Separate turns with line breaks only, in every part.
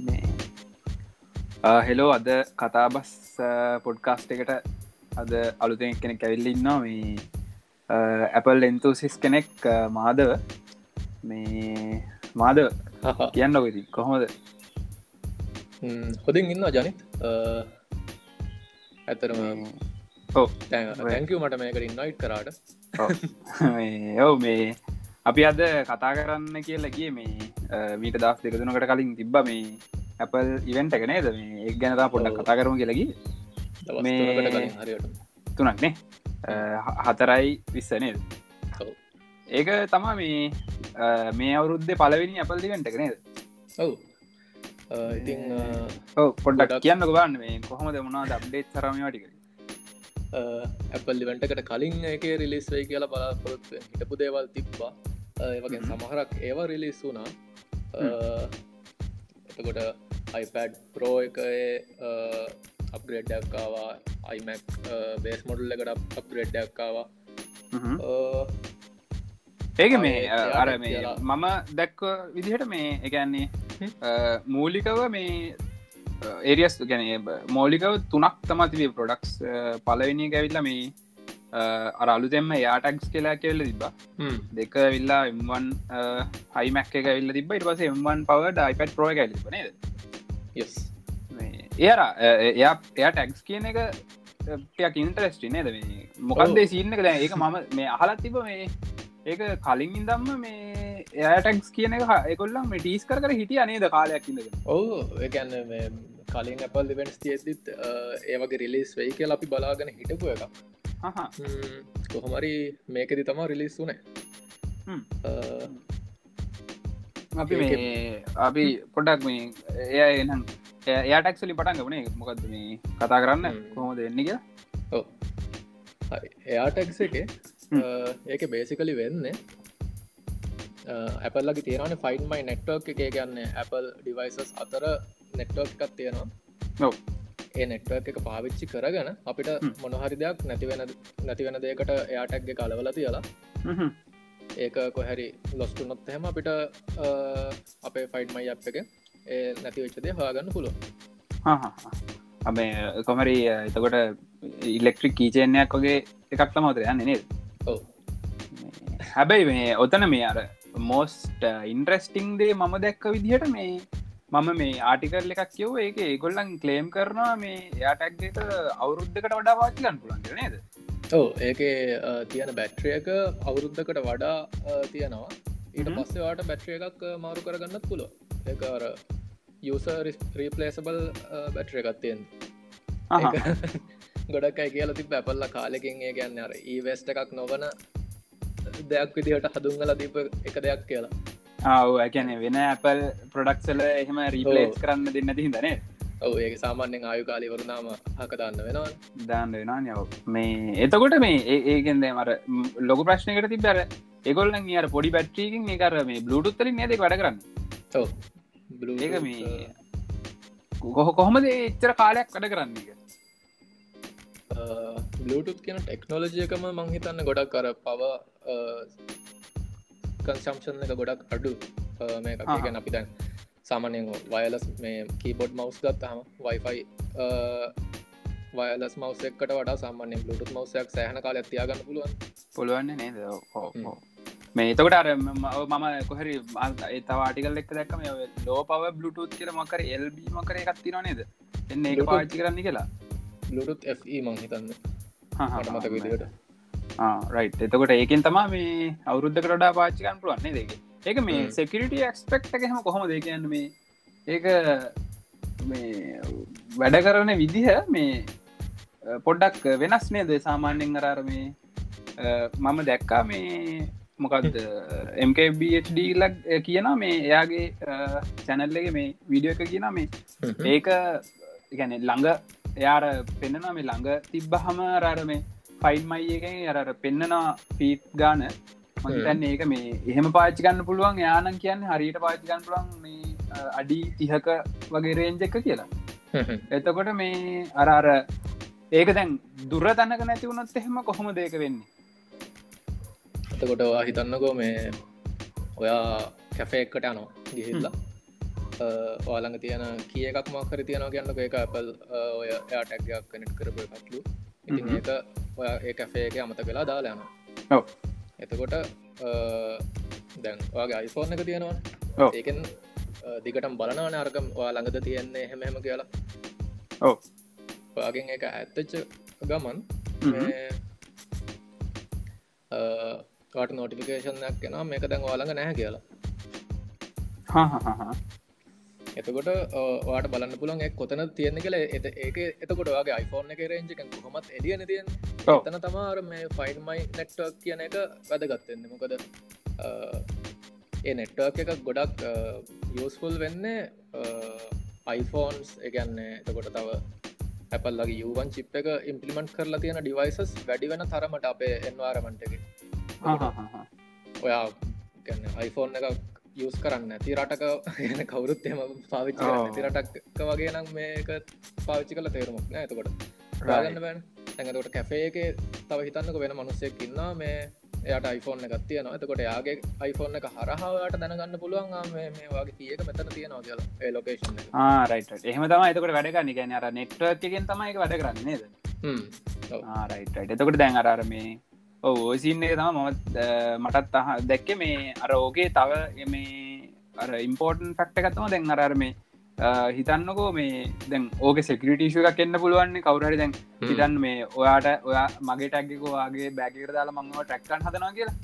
මේ. හෙලෝ අද කතාබස් පොඩ්කාස්ට එකට අද අලුතෙන් කෙනෙක් ඇවිල්ලින්නවා මේ ඇපල් එන්තුසිස් කෙනෙක් මාදව මේ මාද කියන්න ඔකති කොහොමද?
හොදින් ඉන්න ජනිත්. ඇතරම
ඔව.
තැංකව මට මේකට ඉන්නයිට් කරාට.
ඔව. මේ අපි අද කතා කරන්න කියලගේ මේ මීට දස් දෙකතුනකට කලින් තිබ්බ මේ ඇපල් ඉවෙන්ට එක නේද? මේ එක් ගැනතා පොඩ්ඩක් කතා කරම කියලකි තුනක්නේ හතරයි විස්ස නේද? ඒක තමා මේ මේ අවුරුද්ධ පලවෙනි අපල් දිවෙන්ට එක නේද?
ඔවු. ඉතිං
පොඩ්ඩක් කියන්න ගබන්න මේ කොහොමද මුණනාද අප්ඩේට් තරම ටික.
ඇපල් ලිවෙන්ටකට කලින් එක රිලිස් වේ කියලා බලාපොරොත්ව හිටපු දේවල් තිබ්බා. ඒවගේ සමහරක් ඒවා රිලිස් වුනා එතකොට iPad ප්‍රෝ එක අප්ග්‍රේඩ් ඩක්කාවා iMac බේස් මොඩල් එකට අප්ග්‍රේඩ් ඩක්කාවා
ඒක මේ අර මේ මම දැක්ක විදිහට මේ එකන්නේ මූලිකව මේ ඒරියස් ගැන මෝලිකව තුනක් තමතිවේ ප්‍රොඩක්ස් පලවෙනි ගැවිල්ල මේ අර අලුතෙම යාටක්ස් කියලා කෙල්ල තිබ දෙක විල්ලා එම්වන් හයිමැක් එක විල්ල තිබ ඉට පස එම්වන් පවට අයිපට ප්‍රෝ ඇ න එයාර එයා ටැක්ස් කියන එක ටයක් ඉන්ට්‍රස්ටි නේද? මේ මොකක්දේ සින්න එක? ඒක මම මේ අහලත් තිබ මේ ඒක කලින් ඉදම්ම මේ එයටක්ස් කියන එක එකොල්ලම් ටීස් කර හිටිය අනේද කාලයක් ඉඳ
ඕ ඒගැන්න කලින් අපල් ලිවෙන්ස් තියදත් ඒවගේ රිලිස් වෙයි කියල අපි බලාගෙන හිටපු එක කොහොමරි මේකෙදි තමා රිලිස් වනේ.
අපි මේ අපි පොඩක් මේ එය එනම් එයාටක්සලි පටන් ගබනේ මොකක්ද මේ කතා කරන්න? කොහොම දෙන්න කිය
ඕ එයාටක්ස එක ඒක බේසිකලි වෙන්න ඇපල්ලගේ තේරන ෆයින්මයි නෙට්වර්ක් එක. ගන්න Apple ඩිවයිසස් අතර නෙට්වර්ක් එකක් තියෙනවා.
නොව
ඒ නෙට්වර්ක් එක පාවිච්චි කරගන අපිට මොනහරි දෙයක් නැතිවෙන නැතිවෙන දෙකට එයාටක්ගේ කලවල තියලා ඒක කොහැරි ලොස්ටුනොත් එහෙම අපිට අපේ ෆයිඩ්මයි අප් එක ඒ නැති වෙච්චදේ හාගන්න පුළුව
අබේ කොමරි එතකොට ඉල්ලෙක්ට්‍රික් කීචයනයක් වගේ එකක් තමවතර යන්න නේද? හැබැයි මේ ඔතන මේ අර මෝස්ට ඉන්ට්‍රස්ටිං දේ මම දැක්ක විදිහට මේ මම මේ ආටිකල් එකක් කියව ඒක ඒගොල්ලන් කලේම් කරනවා මේ යාටක්ගේට අවුරුද්ධකට වඩා වාචිකන් පුලන්ට නේද?
ඕ ඒක තියෙන බැට්‍රියක අවුරුද්ධකට වඩා තියෙනවා. ඊට පස්සේවාට බැට්‍රිය එකක් මාරු කරගන්නත් පුළුව ඒකර යුස රීපලේසබල් බැට්‍රිය එකත් තියෙන් ගොඩක් අයි කියලා තිබ ඇපල්ල කාලෙකින් ඒ ගැන්න අර ඒ වෙස්ට එකක් නොවන දෙයක් විදිහට හදුංගල දීප එක දෙයක් කියලා
ආව ඇැන වෙන ඇපල් ප්‍රඩක්සල එහෙම රීපලේස් කරන්න දෙන්න තිහිදනේ
ඔව ඒ සාමාන්‍යෙන් ආයු කාලි වරුණාම හකදන්න වෙනවා.
දාන්න වෙනවා යව මේ එතකොට මේ ඒකෙන්ද මර ලොක ප්‍රශ්නකට තිබර එකොල්ල අර පොඩි බැට්‍රීකින් ඒකර මේ බ්ලුටුත්තලින් නේද වැඩ කරන්න? ඒක මේ කොහ කොහොමද එච්චර කාලයක් වැඩ කරන්න එක
බ්ලුටුත් කියන ටෙක්නෝලජියකම මංහිතන්න ගොඩක් කර පව කන්සම්ෂන් එක ගොඩක් අඩු මේ ගැන අපි දැන් සාමානයෙන් වයලස් මේ කීබොඩ් මවස් ගත්තහම වයිෆයි වයලස් මවසෙක්කට වඩා සාමාන්‍ය ලුටුත් මවසයක් සෑහන කාල ඇතියාගන්න පුළුවන්.
පුළුවන්න නේද? මේ එතකට අර මම කොහරි ඒතවාටිකල් එක් දැක්කම ලෝ පව බ්ලුටුත් කියර මකර එල්බ මකර එකත්තින නේද? එන්න එක පාච්චි කරන්න කියලා.
ලුටුත් මං හිතන්න. මත විදිට
රයි් එතකොට ඒකෙන් තමා මේ අවුද්ධ කරඩා පාච්චිකන් පුළුවන්නේ දෙක ඒක මේ සෙකරිට ක්ස්පෙක්් එකහම කොහොම දෙ කියන්න මේ ඒක මේ වැඩ කරන විදිහ මේ පොඩ්ඩක් වෙනස් නේද? සාමාන්‍යෙන් අරාර මේ මම දැක්කා මේ මොකක්ද MKBHD ලක් කියන මේ එයාගේ චැනල්ලගේ මේ විඩියෝ එක කියන මේ ඒක ගැන ළඟ එයාර පෙන්න්නන මේ ළඟ තිබ්බ හම රාර මේ ෆයින් මයියගෙන් අරර පෙන්න්නනා ෆීට් ගාන මතැන් ඒක මේ එහෙම පාච්චිකන්න පුළුවන්. යානන් කියන්න හරියට පාච්චිකන් පුළන් මේ අඩි තිහක වගේ රේන්ජ එක කියලා. එතකොට මේ අරාර ඒක දැන් දුර තන්නක නැති වුණොත් එහෙම කොහොම දෙක වෙන්නේ?
එතකොට හිතන්නකෝ මේ ඔයා කැෆේ එක්කට යනවා ගිහිල්ලා. ඔයාළඟ තියෙන කිය එකක් මක්කර තියෙනවා කියන්නක. එක අපල් ඔය යාටැක්යක් කනෙට් කරප එකත්ලු ඉතින් ඒක ඔය ඒ කැෆේක අමත වෙලා දාලා යන එතකොට දැන් ඔයාගේ අයිෆෝන් එක තියෙනවා ඒකෙන් දිගටම් බලනවන අරකම් ඔයා ළඟද තියෙන්නේ හෙමහෙම කියලා.
ඔව.
ඔයාගෙන් එක ඇත්තච්ච ගමන් ට නොටිෆිකේෂන්යක් කෙන මේක දැන් වාළඟ නැහැ කියලා. එතකොට වාට බලන්න පුළන් එක් කොතන තියෙන කළ එත ඒක එතකොට වගේ iPhoneෆෝන් එක රේජක කොමත් එඩියන තියෙන් තන තමාර මේ ෆයින්මයි නෙට්වක් කියන එක වැදගත්තෙන්න මොකද ඒ නෙට්වක් එකක් ගොඩක් යස්ෆුල් වෙන්නේ iPhones එකන්නේ එතකොට තව Apple ලගේ යුවන් චිප් එක ඉම්පලිමෙන්ට් කරලා තියෙන ඩිවයිසස් වැඩි වෙන තරමට අපේ එන්වාරමට එක. ඔයා iPhoneෆෝන් එක යස් කරන්න තිරටක එන කවුරුත් එම පාවිච්චි තිරටක් වගේ නම් මේක පාවිච්චි කල තේරුමක් නෑ ඇතකොට රාගන්න බෑන් ඇඟතකොට කැෆේ එක තව හිතන්නක වෙන මනුස්සෙක් ඉන්නා මේ එයට iPhoneෆෝන් එකක් තියන එතකොට යාගේ iPhoneෆෝන් එක හරහාවට දැනගන්න පුළුවන් මේ වගේ තියක මෙතන තියෙනවා කියලා. ලොකේෂන්
රයිට එහෙම තම එතකොට වැඩගන්න ගැන අර නෙට්වර්කෙන් තමයි වැඩ කරන්න නේද? රයිට එතකොට දැන් අරර මේ ඕසින්නේ තම මොත් මටත් අහ දැක්ක මේ අර ඕගේ තව මේ අර ඉම්පෝර්ටන් ෆක්ට එකත්තම දැන් අරර මේ හිතන්නකෝ මේ දැන් ඕක සෙකරිටිෂ එකක් එන්න පුළුවන්නේ කවුරහරි දැන් හිතන් මේ ඔයාට ඔයා මගේ ටැක්ගකෝවාගේ බැගර දාලා මංව ටැක්කන් හදනා කියලා.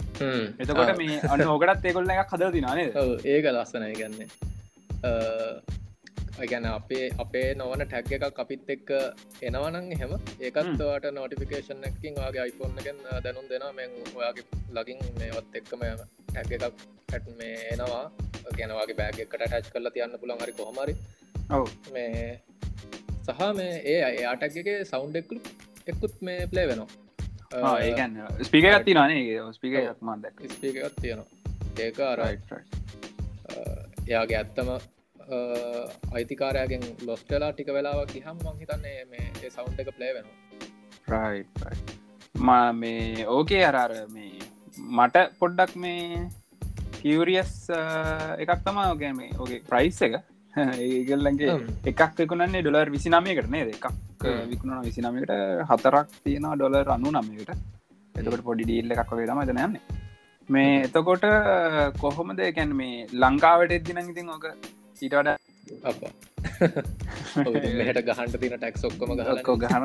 එතකොට මේ අන්න ඕකටත් ඒකොල්ල එකක් හද දිනානේ
ඒක ලස්සනය ගන්නේ ගැන අපේ අපේ නොවන ටැක් එකක් අපිත් එක්ක එනවනං එහෙම ඒකත්වට නෝටිෆිකේෂන් එකින් වගේ අයිෆෝන් එකෙන් දැනුම් දෙෙන මෙ ඔයාගේ ලගින් මේවත් එක්කම ටැක් එකක් හැට මේ එනවා. ගැනවාගේ බෑග එකට ටච් කරලා තියන්න පුළන් හරි කොහමරි මේ සහ මේ ඒ අයාටක්ගේ සෞන්් එක්ලු එක්කුත් මේ ප්ලේ වෙනවා.
ඒගන්න ස්පික ගත්ති නේ ස්පික මන්ද
ස්පිකත් තියෙනවා. ඒක අරයි එයාගේ ඇත්තම අයිතිකාරයාගෙන් ලොස්ටලා ටික වෙලාවක් ගිහම් මං හිතන්නේ මේ සෞන්් එක ප්ලේ වෙනවා.
ම මේ ඕකේ අරාර මේ මට පොඩ්ඩක් මේ කිවරියස් එකක් තමා ඕගෑ මේ ඕගේ ප්‍රයිස් එක. ඒගල්ලගේ එකක් විකුණන්නේ ඩොලර් විසිනාමය කරනේ එකක් විකුණ විසිනාමකට හතරක් තියෙන ඩොලර් අනු නමයට එතකට පොඩි ඩීල්ල එකක් වගේ තම දනයන්නේ මේ එතකොට කොහොමද එකැන් මේ ලංකාවට එද්දින ඉතින් ඕක ඊටට
හට ගහන්ට තින ටැක් ඔක්කොම
ගලක්කෝ ගහන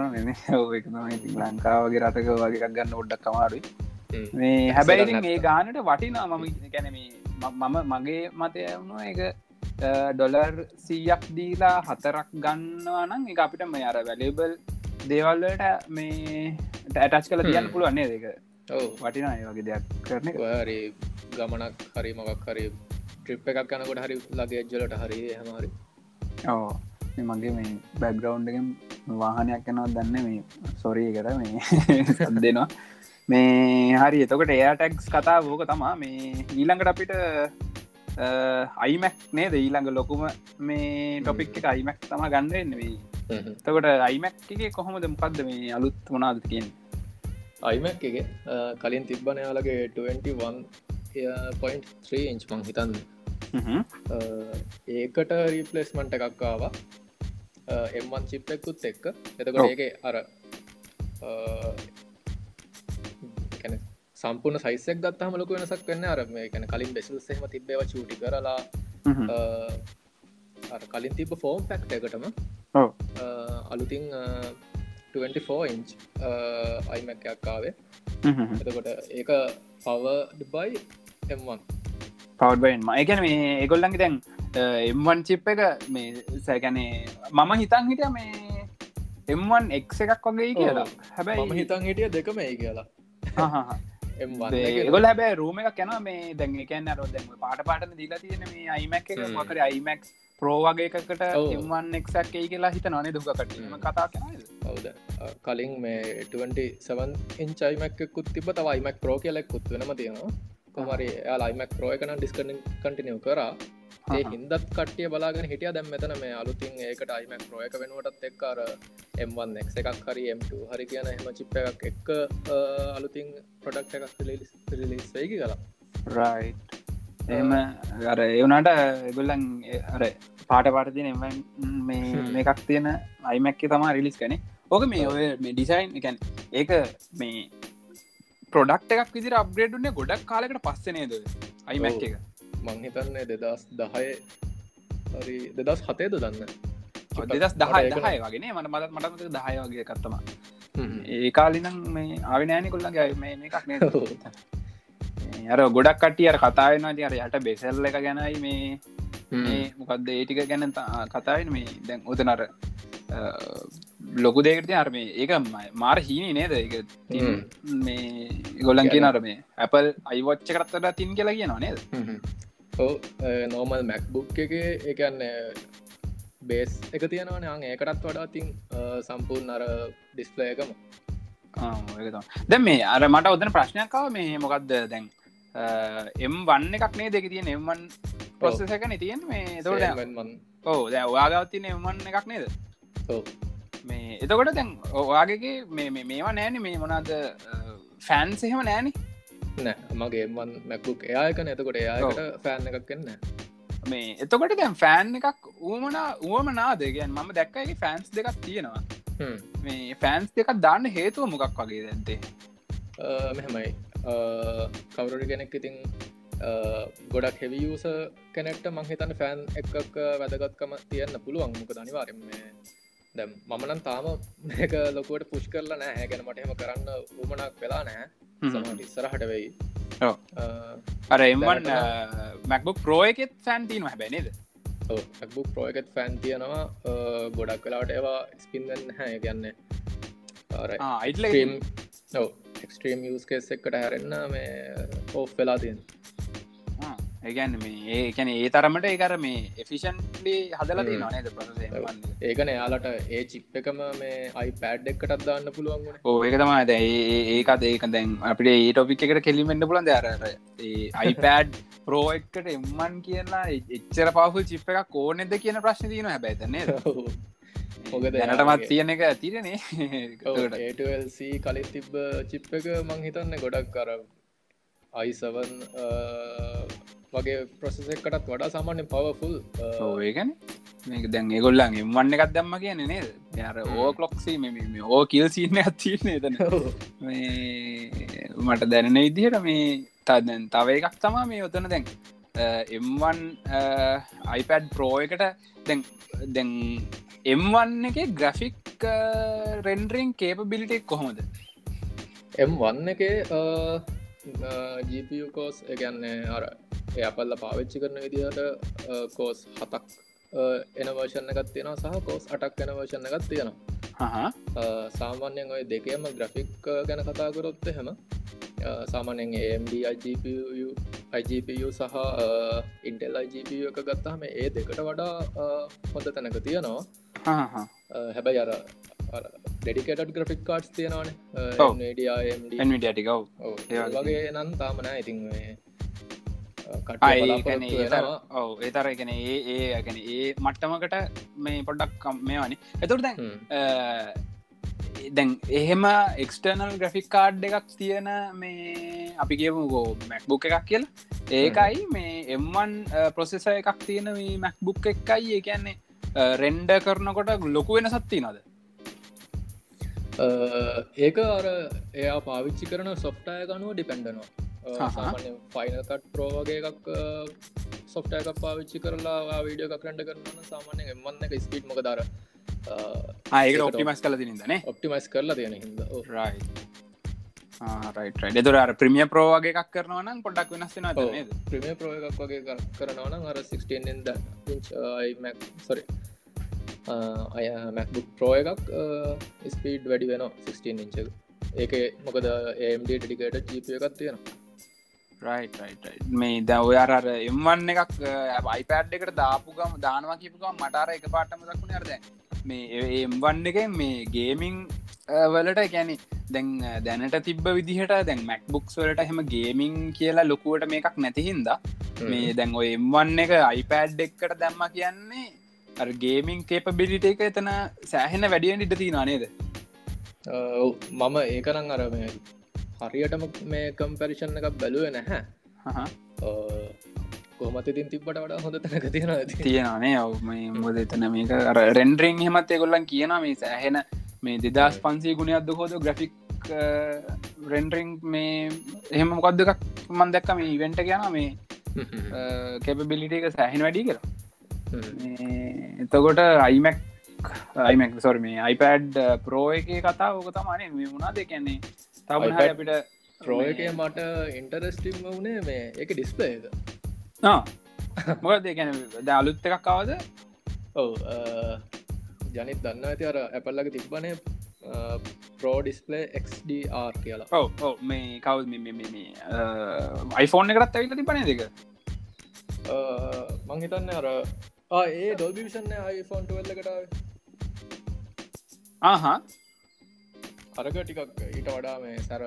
ලංකාවගේ රටක වගේ ගන්න ඔඩ්ඩක් කමාරුයි මේ හැබැයි ඒ ගානට වටිනා මම කැනම මම මගේ මතය වුණු එක ඩොලර් සීයක් දීලා හතරක් ගන්නවා නම් එක අපිට මේ අර වැලබල් දේවල්ලට මේ ටෑටච් කල තියන්න පුළුවන්නේ දෙක වටිනා ඒ වගේ දෙයක් කරන
ගමනක් හරි මොකක් හරි ට්‍රිප් එකක් යනකොට හරි ලගේ එජ්ජලට හරි හමරි
ඕ මගේ මේ බැක්ග්‍රවන්්ගෙන් වාහනයක් යනවා දන්න මේ සොරී කර මේ දෙනවා. මේ හරි එතකොට එයා ටැක්ස් කතා වෝක තමා. මේ ඊළඟට අපිට අයිමැක් නේද? ඊළඟ ලොකුම මේ ටොපික් එක අයිමැක් තම ගන්න වේ තකොට අයිමැක්ගේ කොහොමද? මොකක්ද මේ අලුත් වනාද කියෙන්
අයිමැක් එක කලින් තිබ්බනයාලගේ 21 පොයින්් 3 ඉංච් මං හිතන්න ඒකට රීපලස්මන්ට එකක්කාවා එම්වන් චිප්පෙකුත් එක්ක. එතකොට ඒක අර සම්පූර්ණ සයිසක් දත්තාම ලොක වෙනසක් වන්න අර මේ කැන කලින් බෙසුල්සෙම තිබේව චූටි කරලා. කලින් තිබ ෆෝම් ෆැක්ට එකටම අලුතින් 24 ඉංච් අයිමැක්කක්කාවේ එතකොට ඒක පව බයි එම්වන්
පවඩ්බයින් එකන මේ ඒගොල්ලන්ගේ දැන් එම්වන් චිප් එක මේ සැකැනේ මම හිතන් හිට මේ එම්වන් එක් එකක් වගේ කියලා.
හැබැයි හිතන් හිටිය දෙකම ඒ කියලා.
ගොල හැබැ රූම එකක් යන මේ දැන් එකන්න අර දැම පාට පාටන දීලා තියෙන මේ අයිමැක් එක. මකර අයිමැක් ප්‍රෝවගේ එකකට එම්වන් එක්ක් ඒ කියලා හිත නොනේ දුකටීම කතා
ඔවද කලින් මේ 27 ඉංචයිමක්කුත් තිබ තව අයිමක් ප්‍රෝ කියලෙක් කුත් වෙනම තියෙනවා කොමරි යාලායිමක් ප්‍රෝයකන ඩිස්කන කටිනියව කරා. ඒ හින්දත් කටිය බලාගෙන හිටිය. දැම් මෙතන මේ අලුතින් ඒකට අයිමක් ප්‍රෝයක වෙනුවටත් එක්කාර එම්වන් එක් එකක් හරි එම්2 හරි කියන එහම චිප්ප එකක් එක්ක අලුතින් ප්‍රඩක්් එකක් ලිස් වේකි කලා
රයි් එම අර එවනට ගොල්ලන් අර පාට පාටතින මේ එකක් තියෙන අයිමැක්ක තමා රිලිස් කනේ ඕක මේ ඔය මේ ඩිසයින් එකැන් ඒක මේ ප්‍රොඩක්් එකක් විදිර අප්ග්‍රේඩුන්න ගොඩක් කාලකට පස්සනේද අයිමැක් එක.
මංහිතන්නේ දෙදස් දහය හරි දෙදස් හතේද දන්න?
දෙදස් දහය දහය වගෙන මට මදත් මටමත දහය වගේ කත්තම ඒ කාලිනම් මේ ආවිනෑනි කොල්ලගේ මේ එකක් නේ අර ගොඩක් කටිය අර කතාවෙන අර යට බෙසල්ල එක ගැනයි මේ මොකක්ද ඒටික ගැන කතාවෙන මේ දැන් උතනර ලොකු දෙකට අර්ම. ඒක මාර හීනි නේද? එක මේ ගොල්ලන් කිය නර මේ ඇපල් අයිවච්ච කරත්තට තින් කියලා කිය නේද?
නෝමල් මැක්බුක් එක එකන්න බේස් එක තියෙනවන. අං ඒකටත් වඩා තින් සම්පූර්ණ අර ඩිස්පලයකම
දැ මේ අර මට ඔදන ප්‍රශ්නයක්කාව මේ මොකක්ද දැන්? එම් වන්න එකක් නේ දෙක තියෙන එම්වන් පොස්ස එකන තියෙන් මේ තොට ඕ දැ වාගවත්තින එම්වන්න එකක් නේද මේ එතකොට දැන් ඔවාගේ මේ මේවා නෑන මේ මොනාද ෆෑන් සහෙම නෑන?
නෑ මගේ එම්වන් මැක්බුක් එයායක නතකොට එයාකට ෆෑන් එකක් කන්න
මේ එතකොට දැන් ෆෑන් එකක් ඌමන ුවම නාදගෙන් මම දැක්කගේ ෆෑන්ස් දෙකක් තියෙනවා. මේ ෆෑන්ස් දෙකක් දාන්න හේතුව මොකක් වගේ දැන්තේ
මෙහෙමයි. කවුරට කෙනෙක් ඉතින් ගොඩක් හෙවියස කෙනෙක්ට මංහිතන්න ෆෑන් එකක් වැදගත්කම තියන්න පුළුවන්. මොක දනිවාරම දැම් මමනන් තාම මේක ලොකුවට පුෂ් කරලා නෑ හැගෙන මටහෙම කරන්න උමනක් වෙලා නෑ ඉස්සරහට වෙයි.
අර එමන් මැක්බුක් ප්‍රෝ එකෙත් ෆැන්තිීම හැබැනේද
මැක්බුක් ප්‍රෝ එකත් ෆැන් තියනවා. ගොඩක් වෙලාට ඒවා ස්පින්දන් හැ ගන්න
අයිටලම්
එක්ස්ට්‍රීම් යස් කෙස් එකට හැරෙන්න්න මේ ඕෆ් වෙලා තියෙන්
ඒගැන්න මේ ඒකැන ඒ තරමට ඒකර මේ එෆිෂන්ලි හදලදී නොනේද ප්‍රස
ඒකන යාලට ඒ චිප් එකම මේ අයි පැඩ් එකටත් දාන්න පුළුවන්
ඕ ඒක තමයි. ද ඒකත් ඒක දැන් අපිට ඒ ටොපික් එකට කෙලිමෙන්න්න පුලන් දර අයිපඩ් ප්‍රෝ එකට එම්මන් කියලා එච්චර පහු චිප් එකක් ඕනෙද කියන ප්‍රශ්න තියන හැබැතන්නේ
මොක
දැනටමත් තියෙන එක තිරනේ
ඒටල්C කලින් තිබ්බ චිප් එක මං හිතන්න ගොඩක් කර අයිසවන් වගේ ප්‍රසෙසකටත් වඩා සාමාන්‍ය පවෆුල්
ඒගැන මේක දැන් ඒගොල්ලන් එම්වන්න එකත් දම්ම කියන නේද? යාර ඕ කොලොක්සි මෙ ඕ කිල් සින්න ඇත්තින්නේ තන මට දැනෙන ඉදිහට මේ තදැන් තව එකක් තමා මේ ඔතන දැන් එම්වන් අයිපඩ් ප්‍රෝ එකට දැන් දැන් එම්වන්න එක ග්‍රෆික් රෙන්ඩරිං කේප බිලිටෙක් කොහොමද?
එම් වන්න එක ජීපිය කෝස් එකන්නේ අර එය අපල්ල පාවිච්චි කරන විදිහට කෝස් හතක් එන වර්ෂණ එකත් තියෙනවා සහ කෝස් අටක් එන වර්ෂණ එකත් තියෙනවා. සාමාන්‍යයෙන් ඔය දෙකේම ග්‍රෆික් ගැන කතාකරොත්ත හෙම සාමානෙන් AMD IGPU IGPU සහ ඉන්ටෙල් IGPU එක ගත්තාම ඒ දෙකට වඩා හොඳ තැනක තියෙනවා. හැබැයි අර ඩෙඩිකටඩ් ග්‍රෆික් කාඩ්ස් තියෙනවානේ. ඩියම්ඩ වගේ. නම් තාමනෑ ඉතින්
ඔව ඒතර එකන ඒ ඒ ගැන ඒ මට්ටමකට මේ පොඩ්ඩක් මේවානි. එතුට දැන් දැන් එහෙම එක්ස්ටර්නල් ග්‍රෆික් කාඩ් එකක් තියෙන මේ අපි කියමු ගෝ මැක්බුක් එකක් කියලා. ඒකයි මේ එම්වන් ප්‍රොසෙස එකක් තියෙන මේ මැක්බුක් එකයි. ඒ කියන්නේ රෙන්ඩ කරනකොට ලොකු වෙන සත්ති නද
ඒක අර එයා පාවිච්චි කරන සොෆ්ටය ගනුව ඩිපෙන්ඩනවා ෆයිනකට් ප්‍රෝවගේ එකක් සොෆ්ටය එකක් පාවිච්චි කරලා වීඩිය එකක්රට කරන්න සාමානය එමන්න එක ස්පීට් මොක දර
ඒක ඔප්ටිමස් කල තිනදන
ඔප්ටිමස් කරලා තියෙන හිද
රයිට එතුර ප්‍රමිය ප්‍රෝවගේ එකක් කරනවනම් පොඩක් වෙනස්සෙන
ප්‍රමිය ප්‍රෝ එකක් වගේ කරනවන අර 16ද සොරි අය මැක්බුක් ප්‍රෝ එකක් ස්පීඩ් වැඩි වෙන 16 ඉංච ඒක මොකද ඒම්ඩ ටිකට ජීපය එකක් තියෙනවා
මේ දව අර එම්වන්න එකක් අයිපෑඩ් එකට දාපුගම දානවා කිපුකම් මටාර එක පාටම දක්ුණ අරද මේ එම්වන්න එක මේ ගේමිං වලට ගැන දැන් දැනට තිබ විදිහට දැන් මැක්බුක්ස් වලට හෙම ගේමිං කියලා ලොකුවට මේකක් නැතිහින්ද මේ දැන් ඔය එම්වන්න එක අයිපෑඩ් එක්කට දැම්ම කියන්නේ ගේමින් කේප බිලිට එක එතන සෑහෙන වැඩියෙන් ඉට තිී නේද?
මම ඒකරං අරම හරියටම මේ කම්පැරිෂන් එකක් බැලුව නැහැ. කොහමත ඉතින් තිබට වඩා හොඳ තැනක තියෙන
තියෙනනේ ඔව මොද එතන මේක රෙන්ඩරිං හෙමත් එකොල්ලන් කියන මේ සෑහෙන මේ දෙදස් පන්සේ ගුණයක්ද හෝද ග්‍රෆික් රෙන්ඩරිං මේ එහෙම මොකක්ද එකක් මන් දැක්ක මේ ඉවෙන්ට කියන මේ කැපබිලිට එක සෑහෙන වැඩි කර එතකොට අයිමැක් අයිමැක් සොර මේ අයිපඩ් ප්‍රෝ එක කතා ඕක තමනේ මේ වුණා දෙකන්නේ තම අපිට
ප්‍රෝයකය මට ඉන්ටරස්ටිම් වුණේ මේ එක. ඩිස්පලේද
මොකද ගැන ද අලුත් එකක් කවද
ඔව ජනිත් දන්න ඇති අර ඇපල්ලක තිබ්බනේ ප්‍රෝ ඩිස්පලේ XDR කියලා.
ඔව ඔව. මේ කවුද? මේ අයිෆෝන් එකරත් ඇවිල තිබනේ දෙක?
මංහිතන්න අර ඒ ඩොල්බිෂන්න iPhone 12 කටාව
ආහා
අරක ටිකක් ඊට වඩා මේ සැර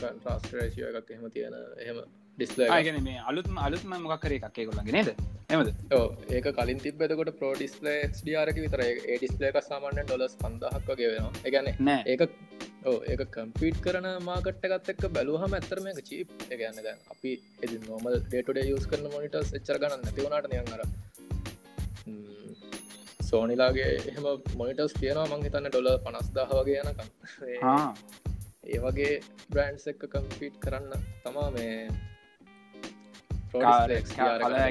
ට්‍රස්ටරේශය එකක් එහෙම තියෙන එහෙම ඩිස්ල
ගෙන මේ අලුත්ම අලුත්ම මොකක්කර එකක්ේ කොල්ලගේ නේද? එමද
ඒක කලින් තිබෙතකොට ප්‍රෝ ඩිස්ලේ ඩියාරක විතර ඒ ඩිස්ලේ එක සාමාන්‍ය ඩොලස් පන්දහක් වගේ වෙනවා. එකන
නෑ.
ඒක ඒක කම්පීට් කරන මාකට් එකත් එක් බැලුහම ඇත්තරම එක චීප් එකන්න දැන් අපි එදි නොමල් ඩේටඩ යස් කරන මොනිට එච්චර ගන්න නැතිවුණට නියන් කර සෝනිලාගේ එහෙම මොනිටස් තියෙනවා මං හිතන්න ඩොල පනස්දාහ වගේ යනකම්. ඒ වගේ බ්‍රන්ඩ්ස් එක්ක කම්පීට් කරන්න තමා මේ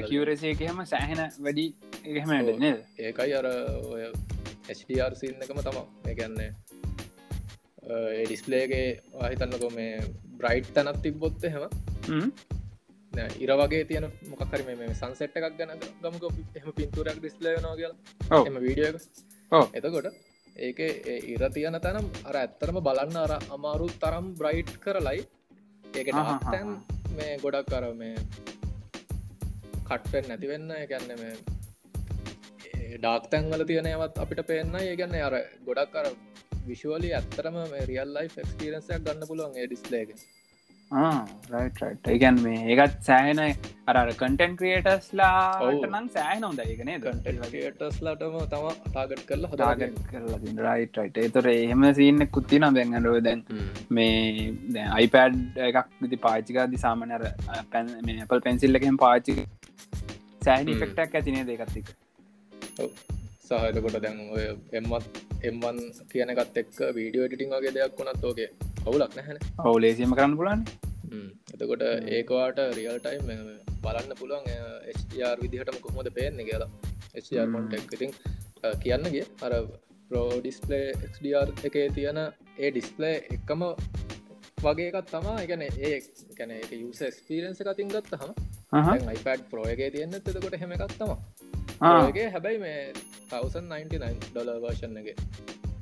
කිවරසේක එහෙම සෑහෙන වැඩි එහෙම
ඒකයි අර ඔය HDR සින්න එකම තමා. ඒගැන්නේ ඩිස්පලේගේ අහිතන්නකො මේ බ්‍රයිට් තැනත් තිබ්බොත් එහෙම ඉර වගේ තියන මොකර මේ සංසෙට් එකක් ගැන ගමක එම පින්තුරක් ඩිස්ලේනවා කියලා. එම වීඩියෝ එතකොට ඒක ඉර තියන තැනම් අර ඇත්තරම බලන්න අර අමාරු තරම් බ්‍රයිට් කරලයි. ඒක තැන් මේ ගොඩක් කර මේ කට්ටෙන් නැතිවෙන්න එකන්න මේ ඩාක්තැන්වල තියනයවත් අපිට පේන්න ඒගන්න අර ගොඩක් කර විශුවලි ඇත්තරම රියල් ලයි ක්ස්පිරන්සයක් ගන්න පුළුවන් ඒ
ඒගැන් මේ ඒකත් සෑහෙන අර කටන් ක්‍රියටස්ලා නම් සෑහන හොඳ ඒකනේ
ටස්ලටම තම ටාගට් කරලා
හදාගට කරලා රයිට් එතොර එහෙම සින්න කුත්ති නම් දැන්ගඩුව දැන් මේ අයිපඩ් එකක් විති පාචික දිසාමනර අපල් පැන්සිල්ලකෙන් පාචි සෑහනි ෆෙක්ටක් ඇතිනේ දෙකත්තික
සහයකොට දැන් එම්මත් එම්වන් කියනකත් එක් වීඩියෝ ටිටිං වගේ දෙයක් වුණත් ඕගේ අවුලක් නැහැන
ඔවුලේසිම කරන්න පුලන්
එතකොට ඒකවාට රියල් ටයිම් බලන්න පුළුවන් HDR විදිහටම කොහොමද පේන්නේ කියලා. HDRමොන්ටක් ඉතින් කියන්නගේ අර ප්‍රෝ ඩිස්පලේ XDR එකේ තියෙන ඒ ඩිස්පලේ එකම වගේ එකත් තමා එකන ඒ ගැන එක යුස ස්පිරන්ස කතින් ගත්ත හම iPad ප්‍රෝයගේ තියන්න එතකොට හෙම එකක් තම ගේ හැබැයි මේ 1099 ඩොල වර්ෂන්ගේ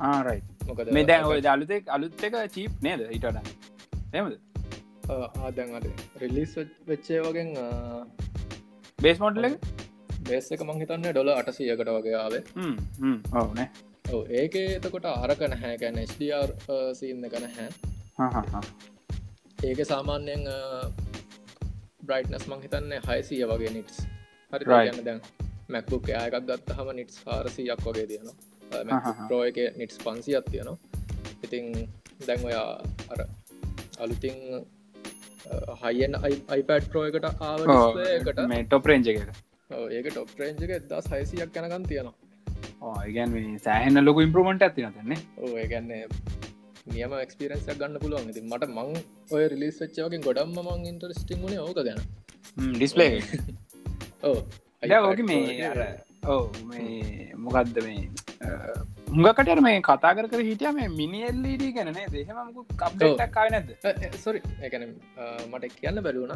ආරයි මොකද මේ දැන් ඔය අලුතෙක් අලුත් එක චීප් නේද ඉටට එමද
ආදැන්ට රිලිස් වෙච්චේ වගෙන්
බේස් මොඩල
බේස් එක? මංහිතන්න ඩොල අටසියකට වගේ ආවේ.
ඕනේ
ඔව ඒක එතකොට අරක නැහැ. ගැන ස්ඩර් සින්න එක නැහැ. ඒක සාමාන්‍යයෙන් බ්‍රයිට්නස් මංහිතන්නේ හයිසිය වගේ නිටස් හරි දැන් මැක්බුක් එකක් ගත්ත හම නිටස් හාරසියක් වගේ තියනවා ප්‍රෝ එක නිටස් පන්සියක් තියනවා. ඉතිං දැන් ඔයා අර අලුතින් හයිෙන් අයිපඩ් ප්‍රෝ එකට ආවට
මේ ටොප් රේජ එක
ඒක ටොප් රේජ් එක දස් හයිසියක් යනකන් තියෙනවා.
ඒගැන් සෑහෙන ලොක ඉම්පරමට ඇතින තන්නේ
ඒගැන්නේ නියම එක්ස්පිරන්සක් ගන්න පුළුවන්. ඉති මට මං ඔය රිලිස් ච්චවගේ ගොඩම්ම මං ඉන්ටරස්ටිං වුණේ ඕක ගැන.
ඩිස්පලේ
ඕ
ඕක මේ ඕ මේ මොකක්ද මේ හුඟකට මේ කතා කර හිටිය මේ මිනිල්ලඩ ගැනේ දෙහෙමකු කප්ටක්කාව නැද
සොරි එකන මට කියන්න බැලුවන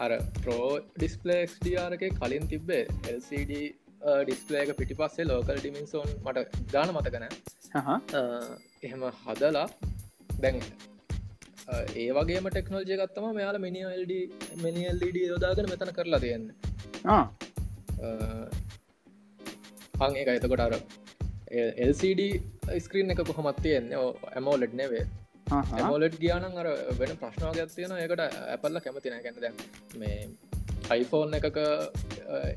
අර ප්‍රෝ ඩිස්පලේක්ස්ඩර් එක කලින් තිබ්බේ LCD ඩිස්පලේක පිටි පස්සේ ලෝකල් ඩිමින්සෝන් මට ගාන මතකන එහෙම හදලා දැන් ඒ වගේම ටෙක්නෝජය ගත්තම මෙයාල මිනිල්ඩ මිනිල්ඩ යෝදාගෙන මෙතන කරලා තියන්න පං එක එතකොට අර LCD ස්ක්‍රීන් එක කොහොමත් තියෙන්නේ? ඇමෝලෙඩ් නෙවේ. ඇමෝලෙඩ් ගියානන් අර වෙන ප්‍රශ්නාවගයක් තියෙන ඒකට ඇපල්ල කැමතින ගැන දැන් මේ යිෆෝන් එකක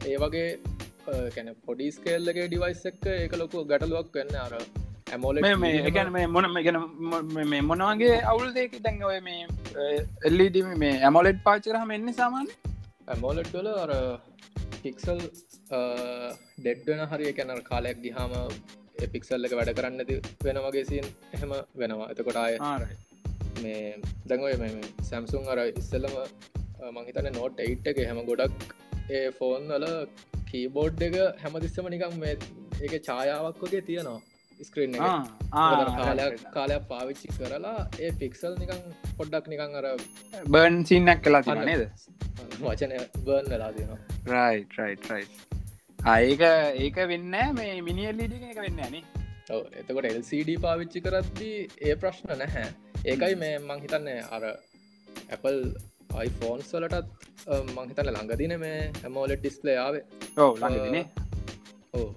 ඒ වගේ කැන පොඩිස්කේල්ලගේ ඩිවයිස් එක්ක ඒක ලොකු ගැටලුවක් වෙන්න අර ඇමෝල
මේ ගැන මේ මොන ගැන මේ මොනවගේ අවුල් දෙක දැන් ඔය මේ එල්ලඩ මේ ඇමෝලෙඩ් පාචරහම එන්න සාමාන්‍ය
ඇමෝලට්වල අර පික්සල් ඩෙඩ්ඩන හරි කැනර කාලයක් ගිහාම පික්සල් එක වැඩ කරන්න වෙන වගේ සින් එහෙම වෙනවා. එතකොට අය මේ දැඟොය මේ සැම්සුන් අර ඉස්සල්ලම මහිතන නෝට් එයිට් එක හැම ගොඩක් ඒ ෆෝන් වල කීබෝඩ් එක හැමතිස්සම නිකම් මේ ඒක ඡායාවක් වගේ තියෙනවා ස්ක්‍රීන් කාලයක් කාලයක් පාවිච්චි කරලා ඒ පික්සල් නිකං පොඩ්ඩක් නිකං අර
බර්න් සින්නක් කලා නේද?
වචනය බර්න් වෙලා තියෙනවා.
රයි රයි රයි ඒක ඒක වෙන්න මේ මිනිියල්ලීඩි එක වෙන්න නේ
එතකොට LCD පාවිච්චි කරද්දී ඒ ප්‍රශ්න නැහැ. ඒකයි මේ මං හිතන්නේ අර Apple iPhones වලටත් මංහිතන්න ළඟදින මේ හැමෝලෙට් ඩිස්පලේ ආවේ.
ඕ ළඟදිනේ
ඕ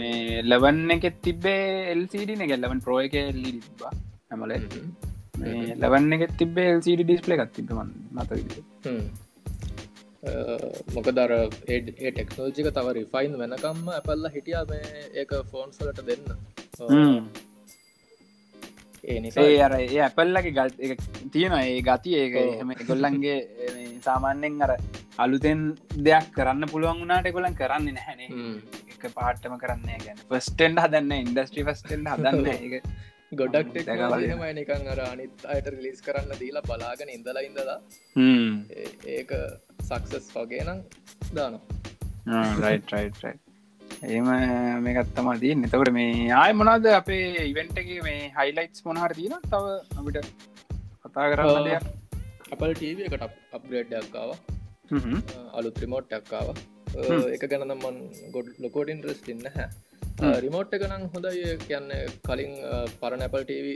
මේ ලවන් එකෙත් තිබේ එල්සිඩ එක ලවන් ප්‍රෝ එක එල්ලි තිබා හැමල මේ ලවන්න එකෙත් තිබේ එල්සිඩ ඩිස්පලේ එකත් තිබමන් මත
මොක දර ඒ ටෙක්නෝජික තව රිෆයින් වෙනකම්ම ඇපල්ල හිටිය මේ ඒක ෆෝන්ස්ලට දෙන්න.
ඒ නිසා අර ඒ ඇපල්ලගේ ගල් තියෙන ඒ ගති ඒක එහම ගොල්ලන්ගේ සාමාන්‍යෙන් අර අලුතෙන් දෙයක් කරන්න පුළුවන් වුණට කොලන් කරන්න නැහැනේ එක පාට්ටම කරන්න ගැන ෆස්ටෙන්ඩ හදන්න ඉන්ඩස්ට්‍රි ෆස්ටෙන්ඩ හදන්න එක
ගොඩක් ටෙක්නමයි නිකං අර අනිත් අයට රිලිස් කරන්න දීලා බලාගෙන ඉඳලා ඉඳලා. ඒක සක්සස් වගේ නම් දානවා.
ඒම මේකත්තම දී එතකට මේ ආය මොනාද අපේ ඉවෙන්ටගේ මේ හයිලයිටස් මොනහර තියන තව අපිට කතා කරන්න දෙයක්?
අපල් ටව එකට අප්ග්‍රේඩ්ඩක්කාව අලුත් රිමෝට්ටක්කාව එක ගැන මන් ගොඩ් ලොකෝඩ ඉන්ට්‍රස් ඉන්න හැ රිමෝට් එක නම් හොඳයි. කියන්න කලින් පරණැපල් ටව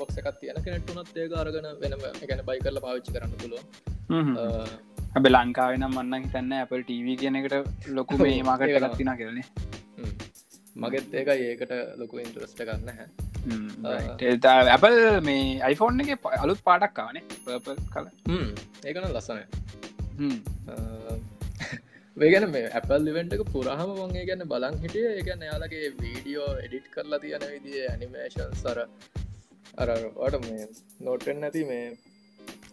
බොක්ස එකත් තියෙන කෙනෙට්ටුනත් ඒක අරගෙන වෙනම ගැන බයි කරල පාවිච්චි කරන්න පුළුව
ඇබ ලංකාවෙන මන්න හිතන්න Apple TV කියන එකට ලොකු මේ මකට ලත්තින කරනේ
මගෙත් ඒක ඒකට ලොකු ඉන්ට්‍රස්ට කරන්න
හැ Apple මේ iPhoneෆෝන් එක අලුත් පාටක් කානේ පප කල
ඒකන ලස්සන වේගැන මේ ඉවෙන්ට එක පුරහම වගේ ගැන බලන් හිටිය. ඒගැන යාලගේ වීඩියෝ එඩිට් කරලා තියෙන විදිිය ඇනිමේෂන් සර අරට මේ නෝටෙන් නැති මේ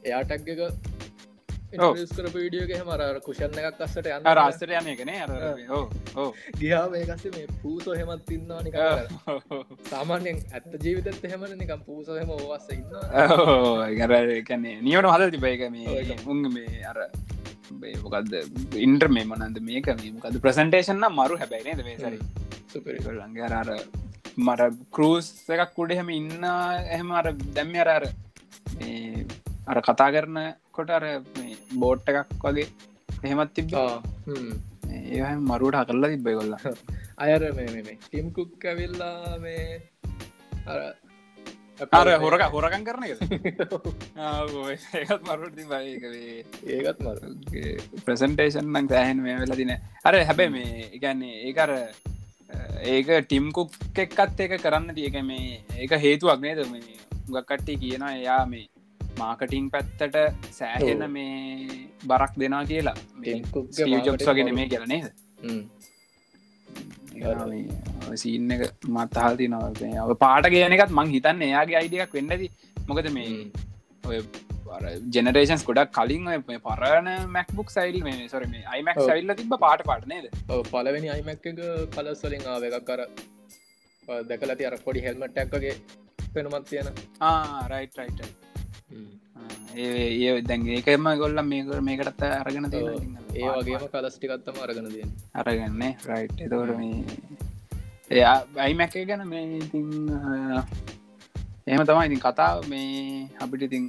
එයාටක් එක කර පීඩියෝගේ මර කුෂණ එකක් අස්සට යන්න
රාස්තර යන එකන?
ගියා මේකස මේ පූසෝ හෙමත් ඉන්නවා නික සාමාන්‍යෙන් ඇත්ත ජීවිතත් එහෙමන නිකම් පූසොහෙම ඕවස්ස ඉන්න
ගරන්නේ නියන හද තිබයික මේ උන් මේ අර මොකක්ද ඉන්ටර් මේ මොනන්ද මේක මොකද ප්‍රසන්ටේෂන්න මරු හැබැයිනේද මේ සරි සුපරිලන්ගේ අර මට කරස් එකක් කුඩෙහෙම ඉන්න එහෙම අර දැම්ම අරර අර කතා කරන කොට අර බෝට් එකක් වගේ එහෙමත් තිබ්බා. ඒ මරුවට හකල්ලා තිබ්බයි කොල්ල
අයර මේ ටිම් කුක් ඇවිල්ලා මේ
අර හොරක හොරකන් කරන ඒත් මරුට
ඒකත් මර
ප්‍රසන්ටේෂන් නං සෑහන් මේ වෙලා තින. අර හැබැ මේ එකන්නේ ඒකර ඒක ටිම්කුක් එක්කත් ඒක කරන්න තියක මේ ඒක හේතුවක් නේද? මේ ගක්කට්ටි කියන එයා මේ මාකටිං පැත්තට සෑහෙන මේ බරක් දෙනා කියලා. ජොබ්ස් වගෙන මේ කියලනේද සීන්න එක මත්තහල්ති නව පාට කියන එකත් මං හිතන්න එයාගේ අයිඩියක් වෙන්නද මොකද මේ ඔය ජෙනරේෂන්ස් ගොඩක් කලින් පරණ මැක්බුක් සයිල් මේ සොර මේ අයිමක් සයිල්ල තිබ පාට පාටනේද
පලවෙනි අයිමක් එක කලස්වලින් ආව එකක් කර දැකලති අර පොඩි හෙල්මට්ටක්ගේ පෙනුමත් තියෙන.
ආරයිට රයිටයි ඒ දැන් ඒකම ගොල්ල මේක මේකටත් අරගෙන
ඒ වගේම කලස්ටිකත්තම අරගෙන තිය
අරගන්නේ රයිට් එතවට මේ එයා බයිමැක ගැන මේ ඉතින් එහෙම තමයි. ඉතින් කතාව මේ අපිට ඉතින්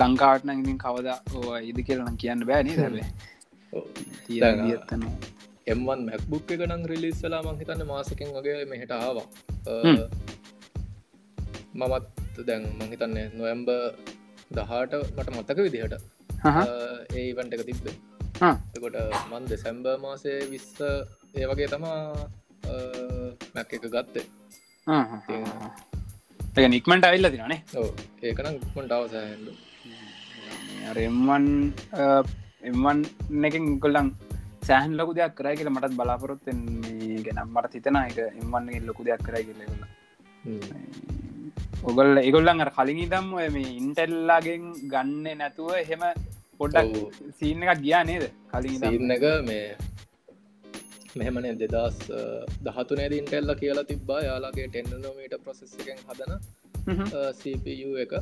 ලංකාටන ඉතින් කවදා ඉදි කියලන කියන්න බෑනි දැබේ
තියත්තන එම්වන් මැක්බුක් එක නං රිලිස්සලා මංහිතන්න මාසකින් වගේ මෙහට ආවා. මමත් දැන් මහිතන්නේ නොයම්බ දහට මට මත්තක විදිහට ඒ ඉවන්ට එක තිබ්බේ. කොට මන් දෙසැම්බ මාසේ විස්ස ඒ වගේ තමා මැක් එක ගත්තේ.
ඒ නික්මට ඇල්ල තිනේ
ඒකන ඉක්මට අවසහන්ඩ
එම්වන් එම්වන් එකින් කොල්ලන් සෑහන් ලොකු දෙයක් කරයි කියල මටත් බලාපොරොත්තෙන් ගැනම් මට හිතන එක එම්වන්ගේ ලොකු දෙයක් කරයි කියලෙ ඔගල් එගොල්ලන් අර කලින් දම් මේ ඉන්ටෙල්ලාගෙන් ගන්න නැතුව එහෙම පොඩ්ඩක් සීන එකක් ගියා නේද? කලින් ඉඳන්?
සීන් එක මේ මෙහෙමනේ දෙදස් දහතුනේ දින්ටෙල්ල කියලා තිබ්බා. යාලාගේ ටෙන්නනෝමීට ප්‍රසෙස් එකෙන් හදන. CPU එක.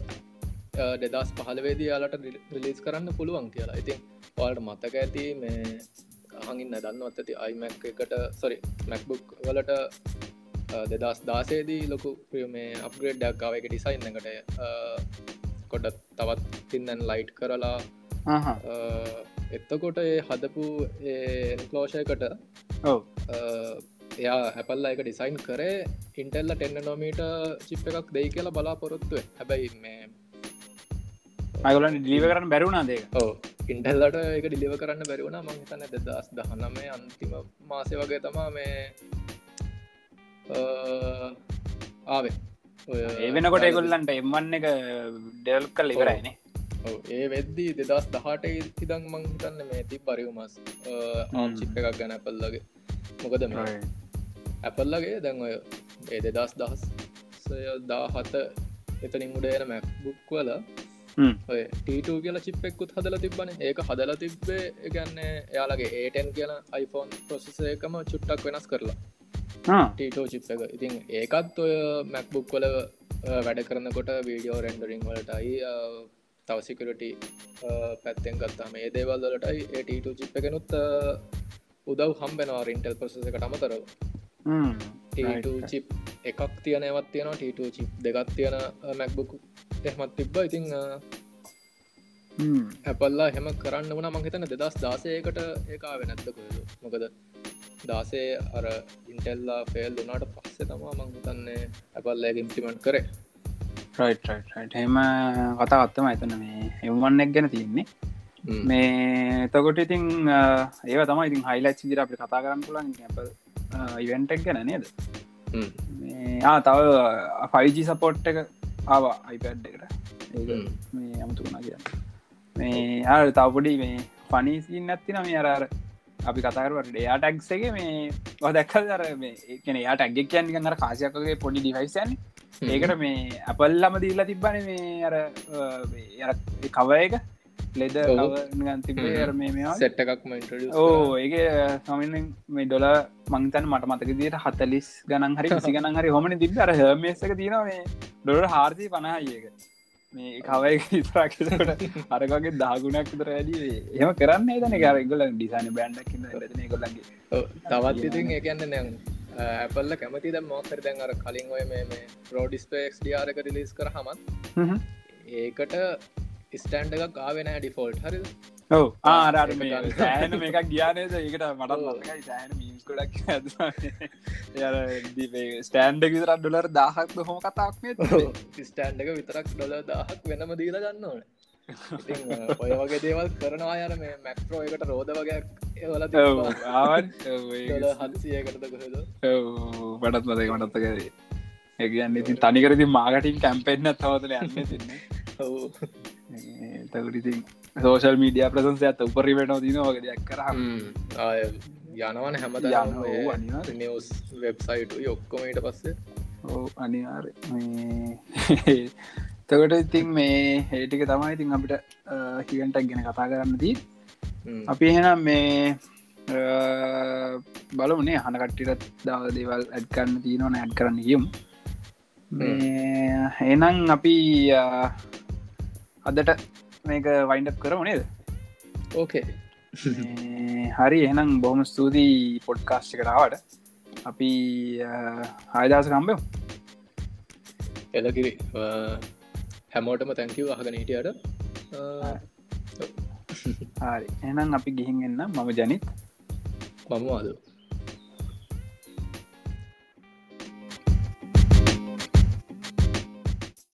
දෙදස් පහලවේදී යාලට රිලිස් කරන්න පුළුවන් කියලා. ඉතින් ඔයාලට මතක ඇති මේ හඟින් දන්නවත් ඇති අයිමැක් එකට සොරි මැක්බුක් වලට දෙදස් දාසේදී ලොකු මේ අප්ග්‍රේඩ් ඩක්කාව එක ඩිසයින් එකට කොඩ තවත් තින්නන් ලයිට් කරලා. එත්තකොට ඒ හදපු එන්කලෝෂයකට එයා හැපල්ල එක ඩිසයින් කරේ ඉන්ටෙල්ල ටෙන්න නොමීට චිප් එකක් දෙයි කියලා බලාපොරොත්තුව හැබැයි මේ
මගලන් ඩිලිව කරන්න බැරුණා දේක
ඕ ඉන්ටෙල්ලට එක ඩිලිව කරන්න බැරිවුණ මං හිතන්න දෙදස් දහනමේ අන්තිම මාසය වගේ තමා මේ ආවේ.
ඒ වෙනකොට එකොල්ලන්ට එම්වන්න එක ඩෙල් කල් ඉවරයිනේ
ඒ වෙද්දී දෙදස් දහට ඉදං මං හිතන්න මේ ති පරිවමස් ආම් චිප් එකක් ගැන ඇපල්ලගේ මොකද මේ? ඇපල්ලගේ දැන් ඔය ඒ දෙදස් දහස් දාහත එතනින් උඩයන මැක්බුක් වල ටීට කියලා චිප්පෙක්කුත් හදල තිබන ඒක හදල තිබ්බේ එකන්නේ එයාලගේ ඒටන් කියන iPhoneෆෝන් ප්‍රොසෙසයකම චුට්ටක් වෙනස් කරලා
ආ.
ටීටෝ චිප් එක ඉතින් ඒකත් ඔය මැක්බුක් වල වැඩ කරනකොට වීඩියෝ රෙන්ඩරිං වලටයි තවසිකරට පැත්තෙන් ගත්තාම ඒ දේවල් වලටයි ඒට චිප් එකනුත් උදව් හම්බෙනවා රින්ටල් ප්‍රසෙස එකට අමතරව. ට චිප් එකක් තියනවත් තියෙනවා ට චිප් දෙගත් තියෙන මැක්බුක් එහෙමත් තිබ්බ ඉතිං. හැපල්ලා හෙම කරන්න වන මංහිතන දෙදස් දාසයකට ඒකා වෙනැත්තකොද මොකද දාසේ අර ඉන්ටෙල්ලා ෆෙල් දුනාට පස්සේ තමා මංහිතන්නේ ඇපල්ලෑ ඉම්පිමෙන්ට් කරේ.
හෙම කතා අත්තම ඇතන මේ එවන්නක් ගැන තියෙන්නේ. මේ එතකොට ඉතින් ඒව තම ඉතින් හයිලයිට් දිර අපි කතා කරන්න පුලන් ඉවෙන්ටක් ගැන නේද? තව ෆයිජි සපෝට් එක ආවා අයිපඩ් එකට. ඒක
හ්ම්.
මේ අමතුුණා කියන්න මේ ආ තවපොඩි මේ පනිසින් නැත්තින මේ අරර අපි කතාරවට ඩයා ටක්සගේ මේ දැක්කල් දර මේ කන යාට ඇගෙක් කියන්න අර කාසයකගේ පොඩි ඩිවයිසයන් ඒකට මේ අපල්ලම දීලා තිබ්බන මේ අර කව එක. ලෙද. තිබේ මේ මේවා.
සෙට් එකක්ම ඉන්ට්‍රඩියුස්
ඕ ඒක සමින් මේ ඩොල මංතන් මට මතක දිට හතලිස් ගනන් හරි කිසි ගනන් හරි හොමන තිබ අර හමේසක තියෙන මේ ඩොල හාර්සි පණහයක මේ කවයි ඉතරක්ට අරකගේ දාගුණක් තර ඇඩි එහම කරන්න තන ගරගල ඩිසාන බෑන්ඩක් න ගොලන්ගේ
තවත් ඉතින් ඒකන්න නැ ඇපල්ල කැමති ද මෝකර දැන් අර කලින් ඔය මේ මේ රෝඩිස්පේක්ස් ඩියාරක රිලිස් කර හමත් ඒකට ස්ටන්ඩ එකක් ආවෙන ඩිෆෝල්ට්. හරි
ඔව. ආරට. සෑන මේකක් ගියානේද ඒකට මටත් සෑන මීස් කොඩක් ස්ටෑන්ඩ විතර ඩොලර් දහක් හොම කතාක්නේ
ස්ටන්ඩ එක විතරක් ඩොල දහක් වෙනම දීල ගන්න ඕන. ඔය වගේ දේවල් කරනවා අයර මේ මැක්ට්‍රෝ එකට රෝධ වගේ ඒවල
ආවන්
හත්සියකටද කොහෙද?
බඩත් මතක මටත්තකද ඒගන්න ඉතින් තනිකරති මාගටින් කැම්පෙන්න්න තවතල යන්න තින්නේ
ඔව්
තකරඉතින් සෝෂල් මීඩිය ප්‍රසන්සය ඇත උපරිවෙන දින වගේ දෙයක් කරහම
ආය යනවන හැමත
අනිවාර්යෙන්.
නිවස් වෙබ්සයිට් ඔක්කොමට පස්සේ.
ඕ අනිවාර තකට ඉතින් මේ හේටික තමයි ඉතින් අපිට හිගටක් ගැන කතා කරන්න දී. අපි එහෙනම් මේ බලවනේ හනකට්ටිට දව දේවල් ඇඩ්කරන්න තියනවන ඇඩ් කරන්න කියමු එනම් අපි අදට මේක වයින්ඩක් කරම නේද?
ඕකේ
හරි එහෙනම් බොහොම ස්තුතියි පොඩ්කාස්ට් කරාවට අපි හයදස කම්බයෝ
එලකිරි හැමෝටම තැංකිව අහගෙන හිටියට.
හරි. එනම් අපි ගිහින් එන්න මම ජනිත්.
මම වාද